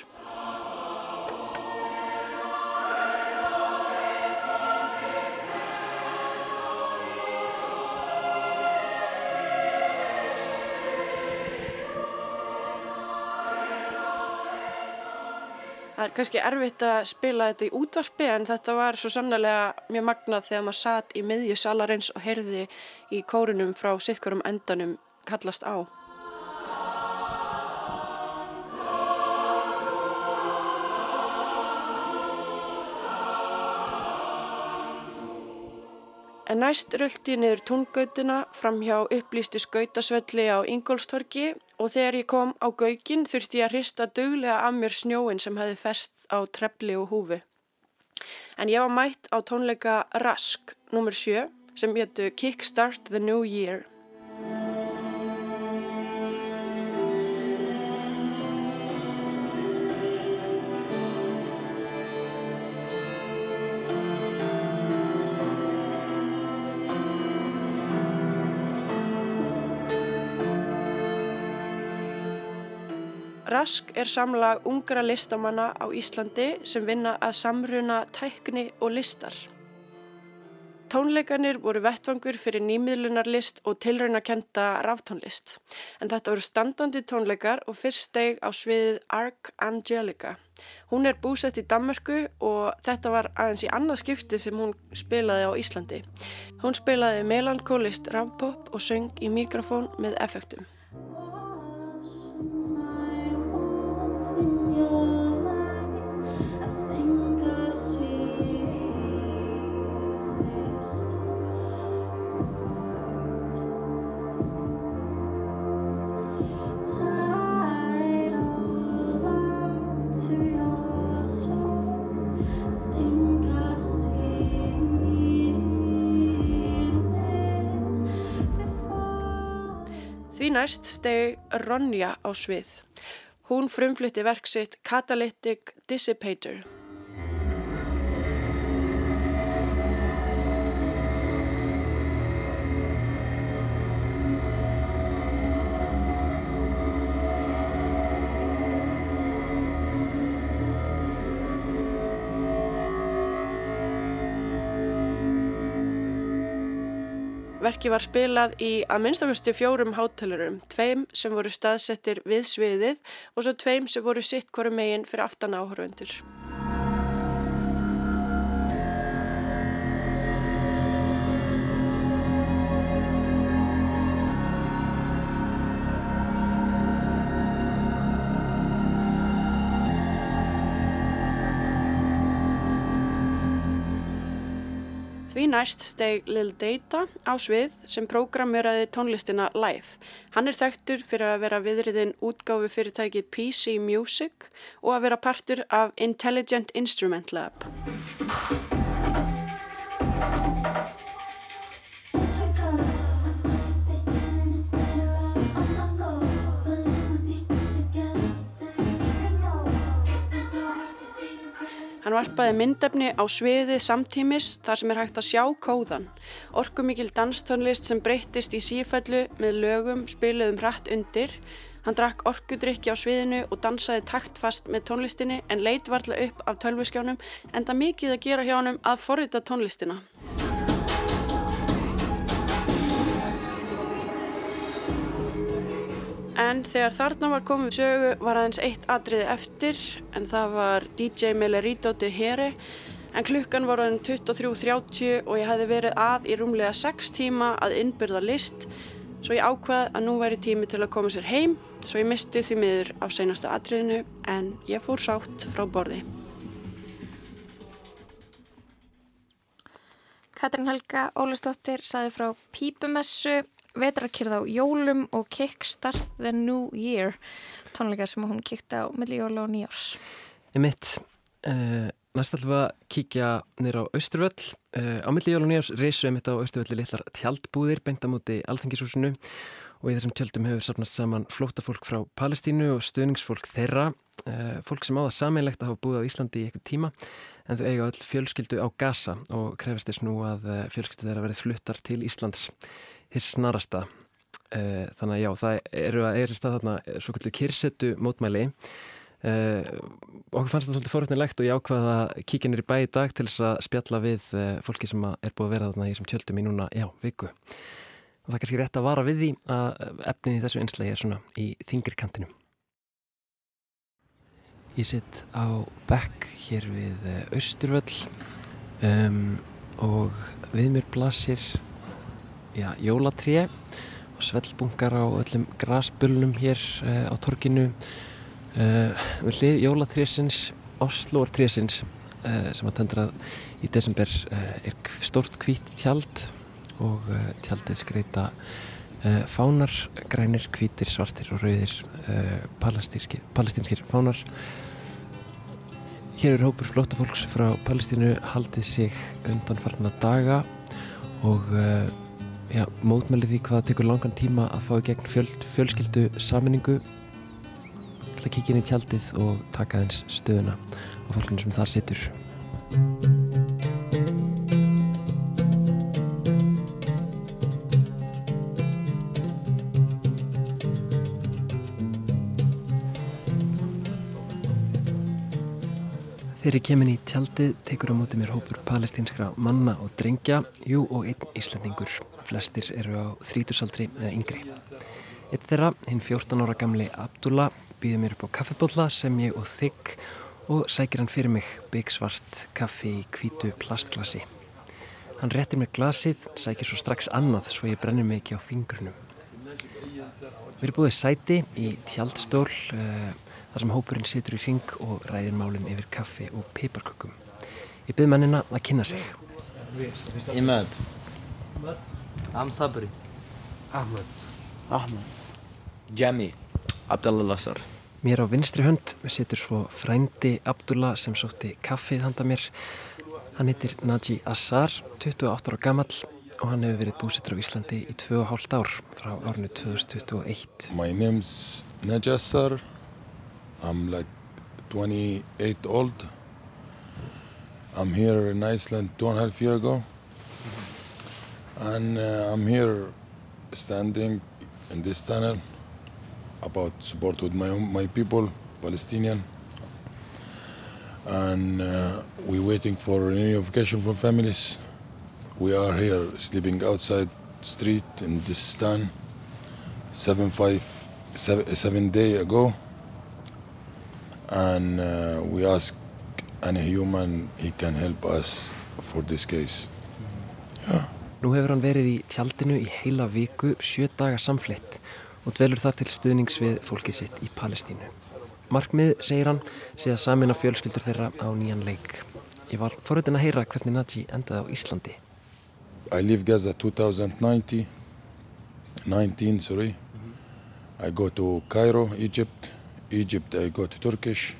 Kannski erfitt að spila þetta í útvarpi en þetta var svo sannlega mjög magnað þegar maður satt í miðju salarins og heyrði í kórunum frá sittkorum endanum kallast á. En næst röldi ég niður tungautina fram hjá upplýstu skautasvelli á Ingólstorki og þegar ég kom á gaugin þurfti ég að hrista duglega af mér snjóin sem hefði fest á trefli og húfi. En ég var mætt á tónleika Rask nr. 7 sem héttu Kickstart the New Year. Rask er samlag ungra listamanna á Íslandi sem vinna að samruna tækni og listar. Tónleikanir voru vettvangur fyrir nýmiðlunarlist og tilraunakenda ráftónlist. En þetta voru standandi tónleikar og fyrst steg á sviðið Arc Angelica. Hún er búsett í Danmörku og þetta var aðeins í annað skipti sem hún spilaði á Íslandi. Hún spilaði melankólist ráfpop og söng í mikrofón með effektum. Því næst steg Ronja á svið. Hún frumflytti verk sitt Catalytic Dissipator. Verki var spilað í að minnstakosti fjórum hátalurum, tveim sem voru staðsettir við sviðið og svo tveim sem voru sitt hverju megin fyrir aftan áhörvendur. Því næst steg Lil Data á svið sem prógramuraði tónlistina live. Hann er þekktur fyrir að vera viðriðin útgáfi fyrirtækið PC Music og að vera partur af Intelligent Instrument Lab. Varpaði myndefni á sviði samtímis þar sem er hægt að sjá kóðan. Orkumikil danstónlist sem breyttist í sífællu með lögum spiluðum hratt undir. Hann drakk orkudrykki á sviðinu og dansaði taktfast með tónlistinni en leit varla upp af tölvuskjánum en það mikið að gera hjá hann að forrita tónlistina. En þegar þarna var komið sögu var aðeins eitt atriði eftir en það var DJ Melerito de Here en klukkan var aðeins 23.30 og ég hefði verið að í rúmlega 6 tíma að innbyrða list svo ég ákvað að nú væri tími til að koma sér heim svo ég misti því miður á seinasta atriðinu en ég fór sátt frá borði. Katrin Helga Ólistóttir saði frá Pípumessu vetrakyrð á jólum og Kickstart the New Year tónleikar sem hún kikta á milli jóla og nýjárs Ég mitt uh, næst ætlum við að kíkja nýra á Östurvöll uh, á milli jóla og nýjárs reysu ég mitt á Östurvölli litlar tjaldbúðir beint á móti alþengisúsinu og í þessum tjöldum hefur sapnast saman flótafólk frá Palestínu og stöðningsfólk þeirra. Uh, fólk sem á það sameinlegt að hafa búið á Íslandi í eitthvað tíma en þau eiga öll fjölskyldu á Gaza og krefast þess nú að fjölskyldu þeirra verið fluttar til Íslands hins snarasta. Uh, þannig að já, það eru að er stað þarna svo kvöldu kyrsetu mótmæli. Uh, okkur fannst það svolítið forutnilegt og ég ákvaða að kíkja nýri bæ í dag til þess að spjalla við fólki sem er búið að vera þarna í þessum tjöldum í núna, já, viku. Og það er kannski rétt að vara við því að efnið í þessu einslægi er svona í þingri kantinum Ég sitt á bekk hér við Östurvöll um, og við mér blasir já, jólatré og svellbungar á öllum grasbölunum hér uh, á torkinu uh, við hlið jólatrésins Osloartrésins uh, sem að tendrað í desember er stort hvít tjald og tjaldið skreita fánar, grænir, hvítir, svartir og rauðir palestinskir fánar. Hér er hópur flótafólks frá Palestínu haldið sig undanfarnar daga og já, mótmælið því hvað tekur langan tíma að fá í gegn fjöl, fjölskyldu saminningu til að kíkja inn í tjaldið og taka eins stöðuna á fólkinu sem þar situr Þegar ég kemur í tjaldið tekur á móti mér hópur palestínskra manna og drengja, jú og einn íslendingur. Flestir eru á þrítursaldri eða yngri. Eitt þeirra, hinn 14 ára gamli Abdullah, býður mér upp á kaffibólla sem ég og þigg og sækir hann fyrir mig byggsvart kaffi í kvítu plastglasi. Hann réttir mér glasið, sækir svo strax annað svo ég brennir mig ekki á fingrunum. Við erum búið sæti í tjaldstól, uh, þar sem hópurinn situr í ring og ræðir málinn yfir kaffi og piparkökum. Ég byrð mennina að kynna sig. Imad. I'm Sabri. Ahmed. Ahmed. Jami. Abdallah Lassar. Mér á vinstri hönd situr svo frændi Abdullah sem sótti kaffið handa mér. Hann heitir Naji Assar, 28 ára gammal og hann hefur verið búsittur á Íslandi í 2,5 ár frá árnu 2021. My name's Naji Assar. I'm like 28 old. I'm here in Iceland two and a half year ago. And uh, I'm here standing in this tunnel about support with my, my people, Palestinian. And uh, we're waiting for reunification for families. We are here sleeping outside street in this town seven, five, seven, seven day ago. and uh, we ask any human he can help us for this case. Yeah. Nú hefur hann verið í tjaldinu í heila viku, sjö daga samflitt og dvelur þar til stuðnings við fólkið sitt í Palestínu. Markmið, segir hann, sé að samina fjölskyldur þeirra á nýjan leik. Ég var forveitin að heyra hvernig Naji endaði á Íslandi. I leave Gaza 2090, 19, sorry. I go to Cairo, Egypt. Egypt, I go to Turkish.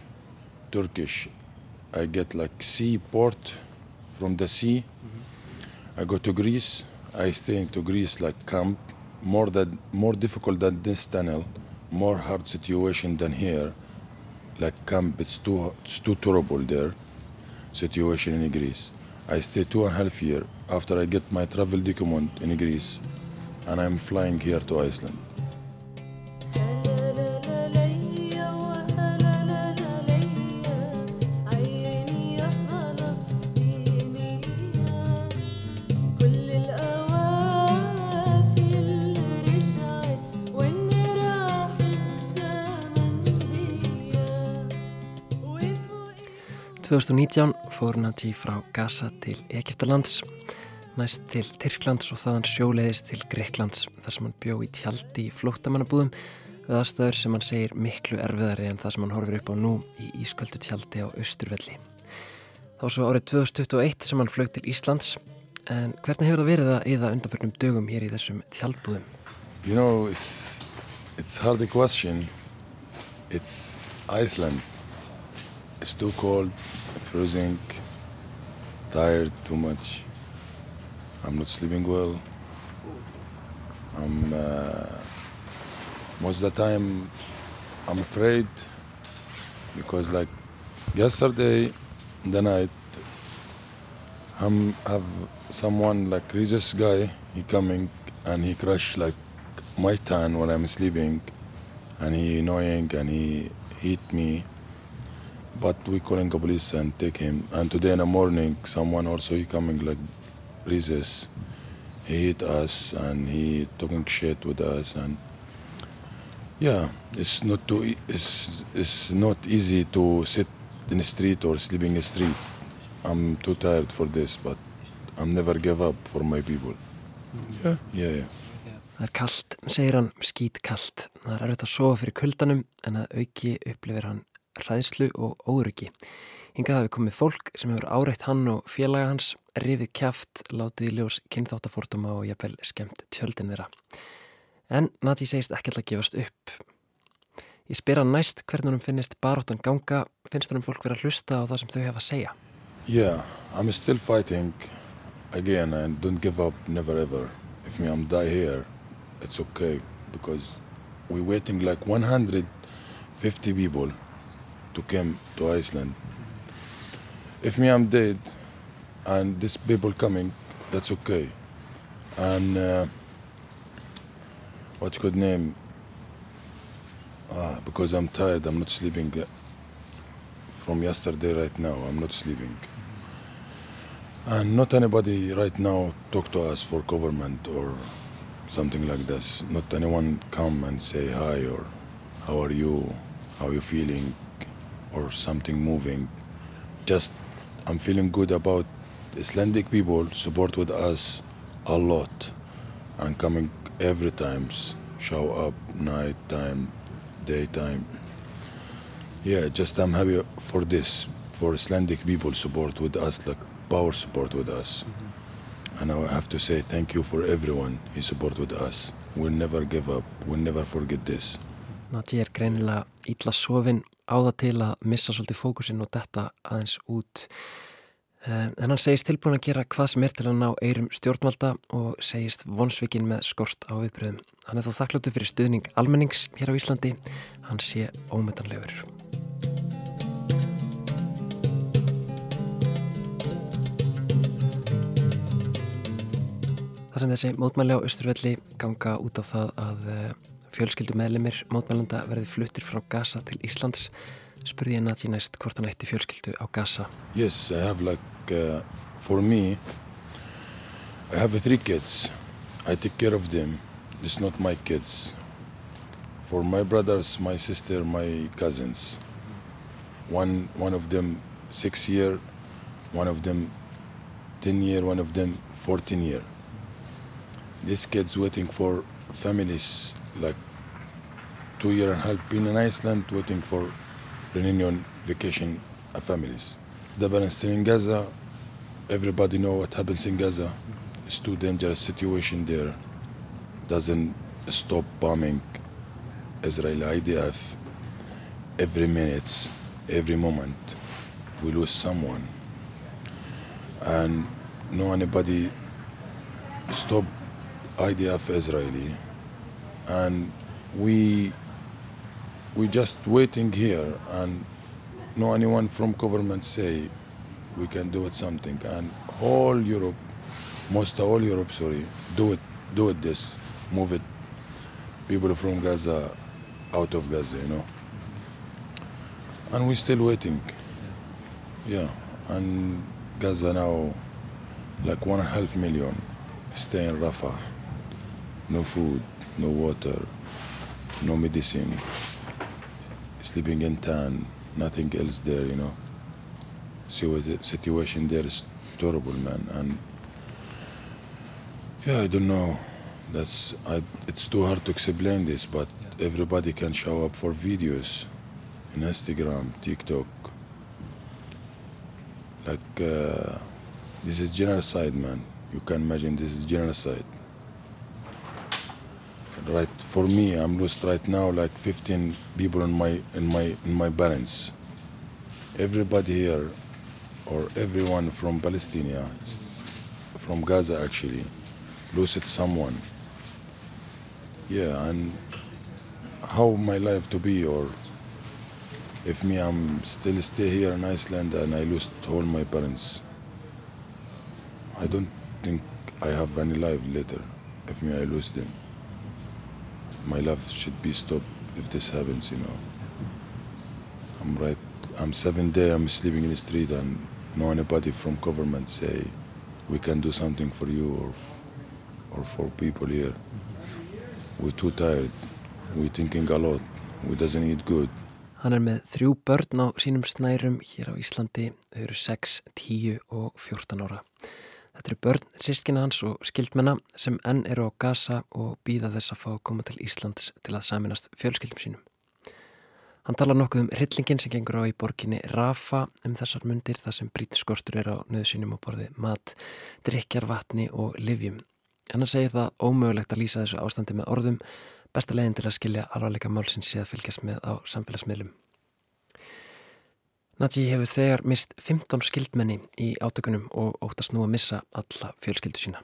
Turkish, I get like sea port from the sea. I go to Greece. I stay into Greece like camp. More than more difficult than this tunnel. More hard situation than here. Like camp, it's too it's too terrible there. Situation in Greece. I stay two and a half year after I get my travel document in Greece, and I'm flying here to Iceland. 2019 fór Naji frá Gaza til Egiptalands, næst til Tyrklands og þaðan sjóleiðist til Greiklands þar sem hann bjó í tjaldi í flóttamannabúðum við aðstæður sem hann segir miklu erfiðari en það sem hann horfir upp á nú í ísköldu tjaldi á Östurvelli. Þá svo árið 2021 sem hann flög til Íslands en hvernig hefur það verið að eða undanförnum dögum hér í þessum tjaldbúðum? You know, it's, it's hard a question. It's Iceland. It's too cold, freezing, tired too much. I'm not sleeping well. I'm uh, most of the time I'm afraid because like yesterday the night I'm have someone like religious guy he coming and he crush like my tan when I'm sleeping and he annoying and he hit me but we calling the police and take him. And today in the morning someone also he coming like resist he hit us and he talking shit with us and yeah it's not too e- it's, it's not easy to sit in the street or sleeping in the street. I'm too tired for this but i'm never give up for my people. Yeah. Yeah yeah. Það er kallt, segir hann, skít kallt. Það er erfitt að sofa fyrir kuldanum en að auki upplifir hann hræðslu og óryggi. Hingað hafi komið fólk sem hefur áreitt hann og félaga hans, rifið kjaft, látið í ljós kynþáttafórtuma og jafnvel skemmt tjöldin þeirra. En Nati segist alltaf að gefast upp. Ég spyr hann næst hvernig hann finnist baróttan ganga, finnst hann fólk vera að hlusta á það sem þau hefa að segja. Yeah, I'm still fighting again and don't give up, never ever. If me I'm die here, it's okay because we're waiting like 150 people to come to Iceland. If me I'm dead and these people coming, that's okay. And uh, what could name? Ah, because I'm tired, I'm not sleeping uh, from yesterday right now. I'm not sleeping. And not anybody right now talk to us for government or something like this. Not anyone come and say hi or how are you, how are you feeling, or something moving. Just I'm feeling good about Icelandic people support with us a lot and coming every times show up night time, daytime. Yeah, just I'm happy for this for Icelandic people support with us like power support with us. And I have to say thank you for everyone who support with us. We'll never give up. We'll never forget this. Nati er greinilega illa sofin á það til að missa svolítið fókusinn og detta aðeins út. Eh, En hann segist tilbúin að gera hvað sem er til að ná eirum stjórnvalda og segist vonsvikinn með skort á viðbröðum. Hann er þó þakkláttu fyrir stuðning almennings hér á Íslandi. Hann sé ómetanlegur. Það sem þessi mótmæli á Östurvelli ganga út á það að fjölskyldu meðlemið mótmælanda verði fluttir frá Gaza til Íslands spurði ég Nati næst hvort hann ætti fjölskyldu á Gaza Yes, I have like, uh, for me, I have three kids. I take care of them. It's not my kids. For my brothers, my sister, my cousins. One, one of them six year, one of them ten year, one of them fourteen year. These kids waiting for families like two year and a half been in Iceland waiting for reunion vacation uh, families. The balance in Gaza, everybody know what happens in Gaza. it's too dangerous situation there. Doesn't stop bombing Israeli IDF every minute, every moment. We lose someone, and no anybody stop IDF Israeli, and we we just waiting here, and no anyone from government say we can do it something, and all Europe, most of all Europe, sorry, do it, do it this, move it, people from Gaza out of Gaza, you know, and we're still waiting, yeah, and Gaza now like one and a half million stay in Rafah. No food, no water, no medicine, sleeping in town, nothing else there, you know. So the situation there is terrible, man. And yeah, I don't know. That's I, it's too hard to explain this, but everybody can show up for videos in Instagram, TikTok. Like uh, this is genocide, man. You can imagine this is genocide. Right for me, I'm lost right now like 15 people in my in my in my parents. Everybody here, or everyone from Palestine, from Gaza actually, lost someone. Yeah, and how my life to be, or if me I'm still stay here in Iceland and I lost all my parents. I don't think I have any life later if me I lose them. My life should be stopped if this happens, you know. I'm right. I'm seven day. I'm sleeping in the street, and no anybody from government say we can do something for you or or for people here. We're too tired. We're thinking a lot. We doesn't eat good. Hann er með þrjú börn á sínum snærum hér á Íslandi. Þau eru 6, 10 og 14 ára. Þetta eru börn, sískina hans og skildmenna sem enn eru á Gaza og býða þess að fá að koma til Íslands til að saminast fjölskyldum sínum. Hann talar nokkuð um hryllingin sem gengur á í borginni Rafa um þessar mundir þar sem brítiskortur er á nöðsynum á borði mat, drikjar, vatni og livjum. En hann segir það ómögulegt að lýsa þessu ástandi með orðum, besta leiðin til að skilja alvarleika málsins sé að fylgjast með á samfélagsmiðlum. Nazi hefur þegar mist 15 skildmenni í átökunum og óttast nú að missa alla fjölskyldu sína.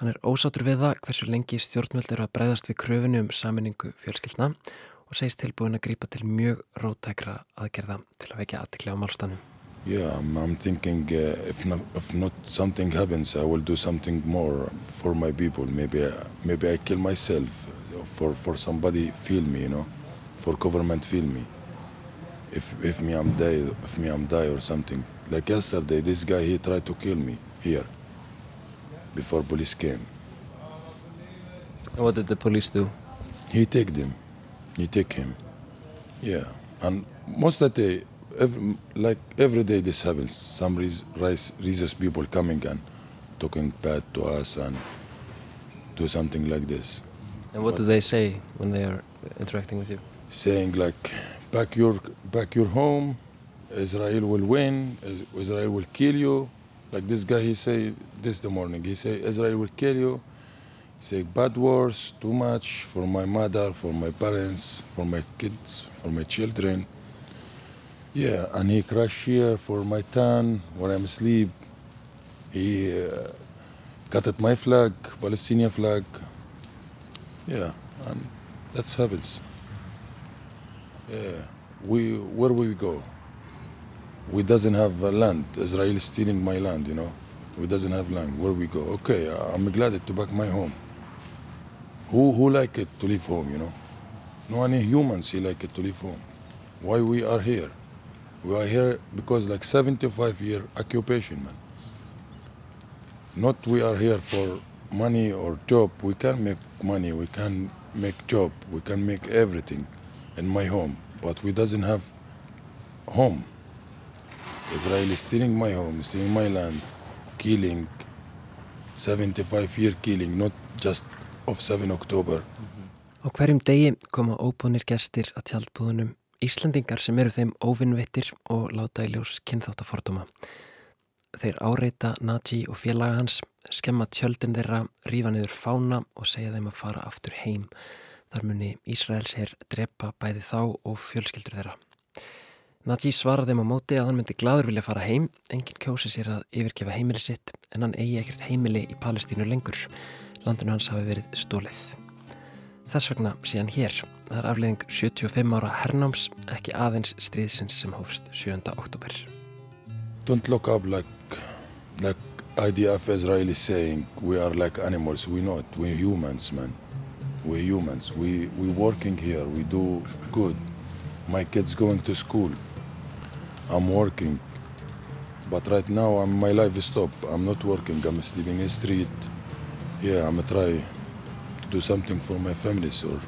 Hann er ósátur við það hversu lengi stjórnvöld eru að breyðast við kröfunu um saminningu fjölskyldna og segist tilbúin að grípa til mjög rótækra aðgerða til að vekja aðtikla á málstanum. Yeah, I'm, I'm thinking uh, if not if not something happens, I will do something more for my people. Maybe uh, maybe I kill myself for for somebody feel me, you know, for government feel me. If if me I'm die, if me I'm die or something. Like yesterday, this guy he tried to kill me here before police came. What did the police do? He take them. He take him. Yeah, and most of the day, every, like every day, this happens. Some res- religious people coming and talking bad to us and do something like this. And what do they say when they are interacting with you? Saying like, back your back your home, Israel will win, Israel will kill you. Like this guy, he say this the morning. He say Israel will kill you. He Say bad words, too much for my mother, for my parents, for my kids, for my children. Yeah, and he crash here for my town when I'm asleep. He uh, cut at my flag, Palestinian flag. Yeah, and that's happens. Yeah, we where we go? We doesn't have uh, land. Israel is stealing my land. You know, we doesn't have land. Where we go? Okay, I'm glad to back my home. Who who like it to leave home? You know, no any humans he like it to leave home. Why we are here? We are here because like 75 year occupation, man. Not we are here for money or job. We can make money. We can make job. We can make everything in my home, but we doesn't have home. Israel is stealing my home, stealing my land, killing. 75 year killing, not just of 7 October. Á hverjum degi koma óbúnir gestir að tjaldbúðunum Íslandingar sem eru þeim óvinnvittir og láta í ljós kynþáttaforduma. Þeir áreita Naji og félaga hans skemma tjöldin þeirra, rífa niður fána og segja þeim að fara aftur heim. Þar muni Ísraels herr drepa bæði þá og fjölskyldur þeirra. Najib svaraði þeim á móti að hann myndi gladur vilja fara heim. Engin kjósi sér að yfirgefa heimili sitt en hann eigi ekkert heimili í Palestínu lengur. Landinu hans hafi verið stólið. Þess vegna sé hann hér. Það er afleðing 75 ára hernáms, ekki aðeins stríðsins sem hófst 7. oktober. Don't look up like, like IDF Israel is saying we are like animals. We're not. We're humans, man. We're humans. We, we're working here. We do good. My kid's going to school. I'm working. But right now, I'm, my life is stopped. I'm not working. I'm sleeping in the street. Yeah, I'm try to do something for my family, sir.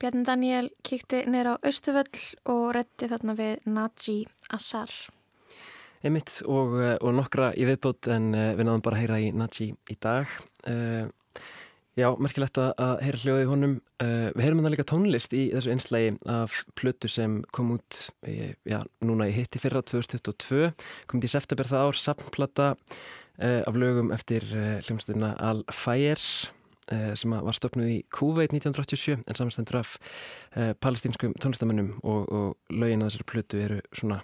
Bjarni Daniel kíkti neyra á Östuföll og rétti þarna við Naji Assar. Einmitt og, eh, og nokkra í viðbót en uh, við náðum bara að heyra í Naji í dag. Uh, já, merkilegt að heyra hljóði í honum. Uh, við heyrum hann líka tónlist í þessu einslægi af plötu sem kom út já, núna í hitti fyrra 2022. Komið í september það ár, samplata af lögum eftir hljómsdurna Al-Fayr sem var stopnuð í Kuveit 1987 en samanstendur af uh, palestinskum tónlistamönnum og, og lögin að þessari plötu eru svona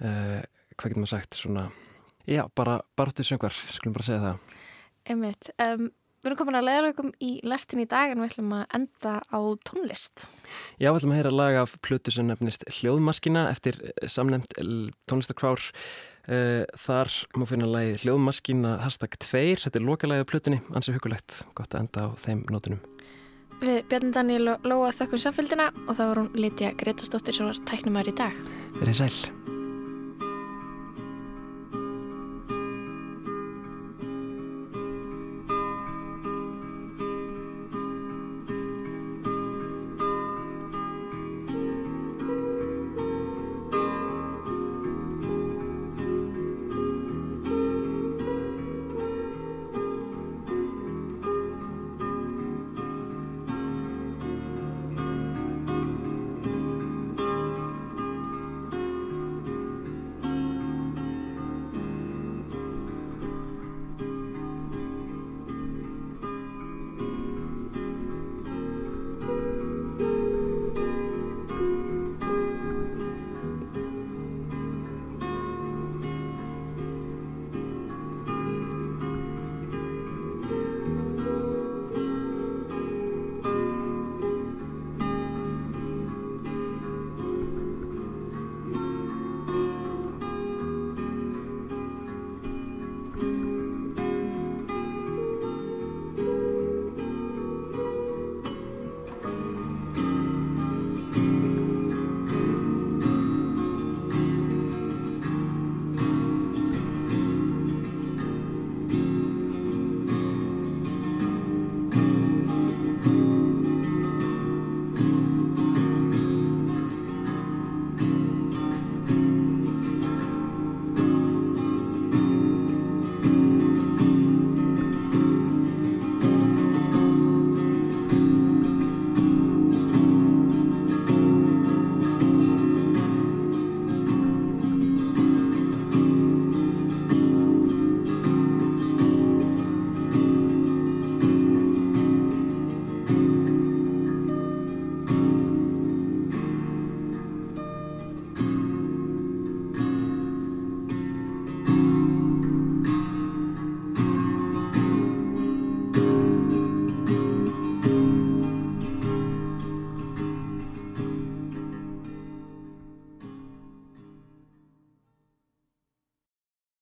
uh, hvað getur maður sagt svona, já, bara bartu söngvar, skulum bara segja það. Einmitt, um, við erum komin að leiða okkur í lestin í dag en við ætlum að enda á tónlist. Já, við ætlum að heyra lag af plötu sem nefnist Hljóðmaskina eftir samnefnd tónlistakvár þar má finna lagi hljóðmaskína hashtag 2, þetta er lokalægi á plötunni, ansið hugulegt, gott að enda á þeim nótunum. Við Bjarni Daniel og Lóa þökkum samfélgina og það var hún Lítja Gretastóttir sem var tæknumar í dag. Verið sæl.